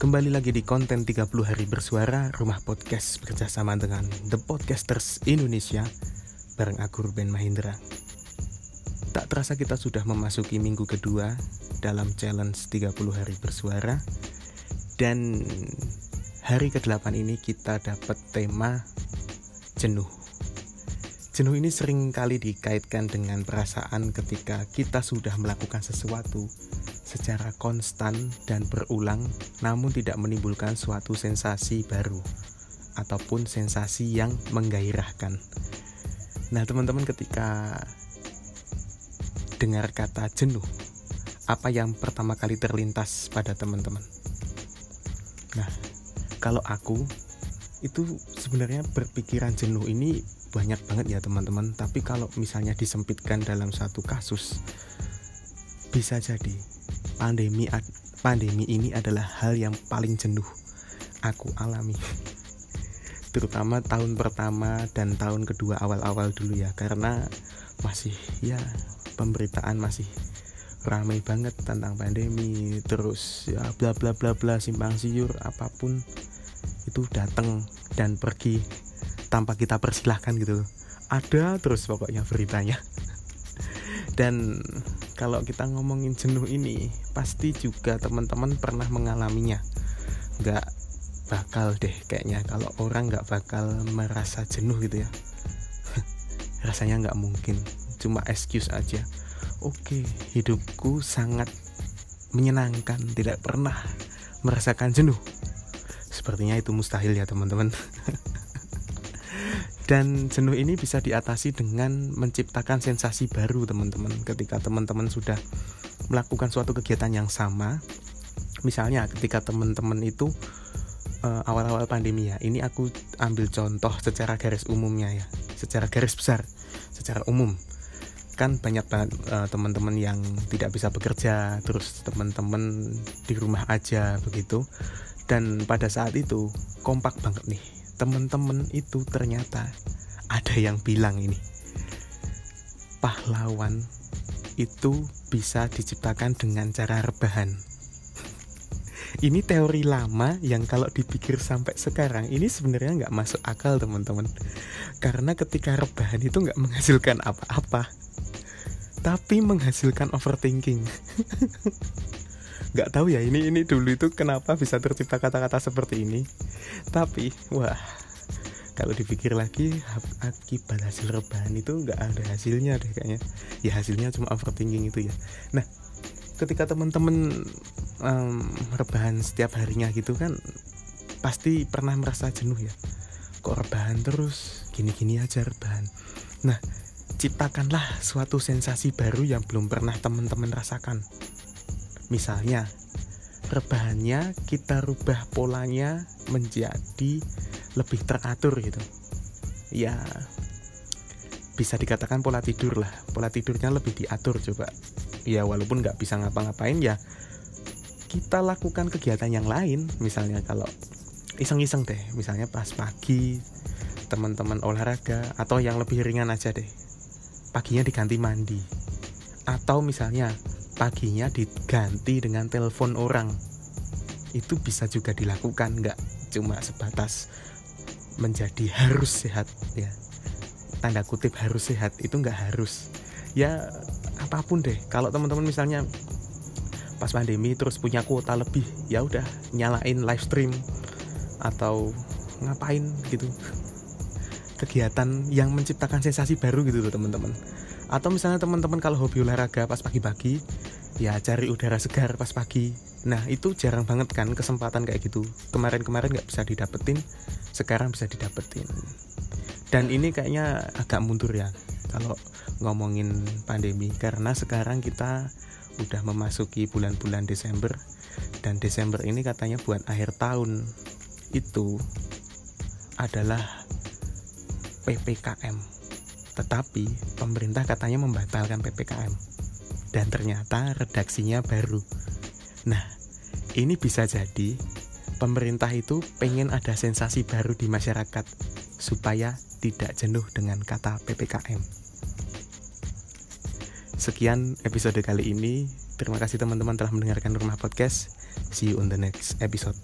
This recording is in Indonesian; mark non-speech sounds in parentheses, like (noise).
Kembali lagi di konten 30 hari bersuara Rumah Podcast bekerjasama dengan The Podcasters Indonesia Bareng aku Ruben Mahindra. Tak terasa kita sudah memasuki minggu kedua dalam challenge 30 hari bersuara Dan hari ke-8 ini kita dapat tema jenuh Jenuh ini sering kali dikaitkan dengan perasaan ketika kita sudah melakukan sesuatu secara konstan dan berulang, namun tidak menimbulkan suatu sensasi baru ataupun sensasi yang menggairahkan. Nah, teman-teman, ketika dengar kata jenuh, apa yang pertama kali terlintas pada teman-teman? Nah, kalau aku itu sebenarnya berpikiran jenuh ini banyak banget ya teman-teman. Tapi kalau misalnya disempitkan dalam satu kasus bisa jadi pandemi pandemi ini adalah hal yang paling jenuh aku alami. Terutama tahun pertama dan tahun kedua awal-awal dulu ya karena masih ya pemberitaan masih ramai banget tentang pandemi. Terus ya bla bla bla bla simpang siur apa pun itu datang dan pergi tanpa kita persilahkan gitu. Ada terus pokoknya beritanya. (laughs) Dan kalau kita ngomongin jenuh ini pasti juga teman-teman pernah mengalaminya. Nggak bakal deh kayaknya kalau orang nggak bakal merasa jenuh gitu ya. (laughs) Rasanya nggak mungkin cuma excuse aja. Oke hidupku sangat menyenangkan tidak pernah merasakan jenuh. Sepertinya itu mustahil ya teman-teman (laughs) dan jenuh ini bisa diatasi dengan menciptakan sensasi baru teman-teman. Ketika teman-teman sudah melakukan suatu kegiatan yang sama misalnya ketika teman-teman itu uh, awal-awal pandemi ya ini aku ambil contoh secara garis umumnya ya secara garis besar secara umum. Kan banyak banget uh, teman-teman yang tidak bisa bekerja terus teman-teman di rumah aja begitu. Dan pada saat itu kompak banget nih teman-teman itu ternyata ada yang bilang ini pahlawan itu bisa diciptakan dengan cara rebahan. (laughs) Ini teori lama yang kalau dipikir sampai sekarang ini sebenarnya nggak masuk akal teman-teman. Karena ketika rebahan itu nggak menghasilkan apa-apa tapi menghasilkan overthinking (laughs) nggak tahu ya ini ini dulu itu kenapa bisa tercipta kata-kata seperti ini. Tapi wah kalau dipikir lagi akibat hasil rebahan itu nggak ada hasilnya deh kayaknya. Ya hasilnya cuma overthinking itu ya. Nah ketika teman-teman um, rebahan setiap harinya gitu kan pasti pernah merasa jenuh ya. Kok rebahan terus? Gini-gini aja rebahan. Nah ciptakanlah suatu sensasi baru yang belum pernah teman-teman rasakan Misalnya, rebahannya kita rubah polanya menjadi lebih teratur gitu. Ya, bisa dikatakan pola tidur lah. Pola tidurnya lebih diatur coba. Ya, walaupun nggak bisa ngapa-ngapain ya, kita lakukan kegiatan yang lain. Misalnya kalau iseng-iseng deh, misalnya pas pagi teman-teman olahraga atau yang lebih ringan aja deh. Paginya diganti mandi. Atau misalnya paginya diganti dengan telepon orang. Itu bisa juga dilakukan nggak cuma sebatas menjadi harus sehat ya. Tanda kutip harus sehat itu nggak harus. Ya apa pun deh. Kalau teman-teman misalnya pas pandemi terus punya kuota lebih ya udah nyalain live stream atau ngapain gitu. Kegiatan yang menciptakan sensasi baru gitu tuh teman-teman. Atau misalnya teman-teman kalau hobi olahraga pas pagi-pagi ya cari udara segar pas pagi. Nah itu jarang banget kan kesempatan kayak gitu. Kemarin-kemarin nggak bisa didapetin sekarang bisa didapetin. Dan ini kayaknya agak mundur ya kalau ngomongin pandemi. Karena sekarang kita udah memasuki bulan-bulan Desember dan Desember ini katanya buat akhir tahun. Itu adalah PPKM tetapi pemerintah katanya membatalkan PPKM dan ternyata redaksinya baru. Nah, ini bisa jadi pemerintah itu pengen ada sensasi baru di masyarakat supaya tidak jenuh dengan kata PPKM. Sekian episode kali ini. Terima kasih teman-teman telah mendengarkan Rumah Podcast. See you on the next episode.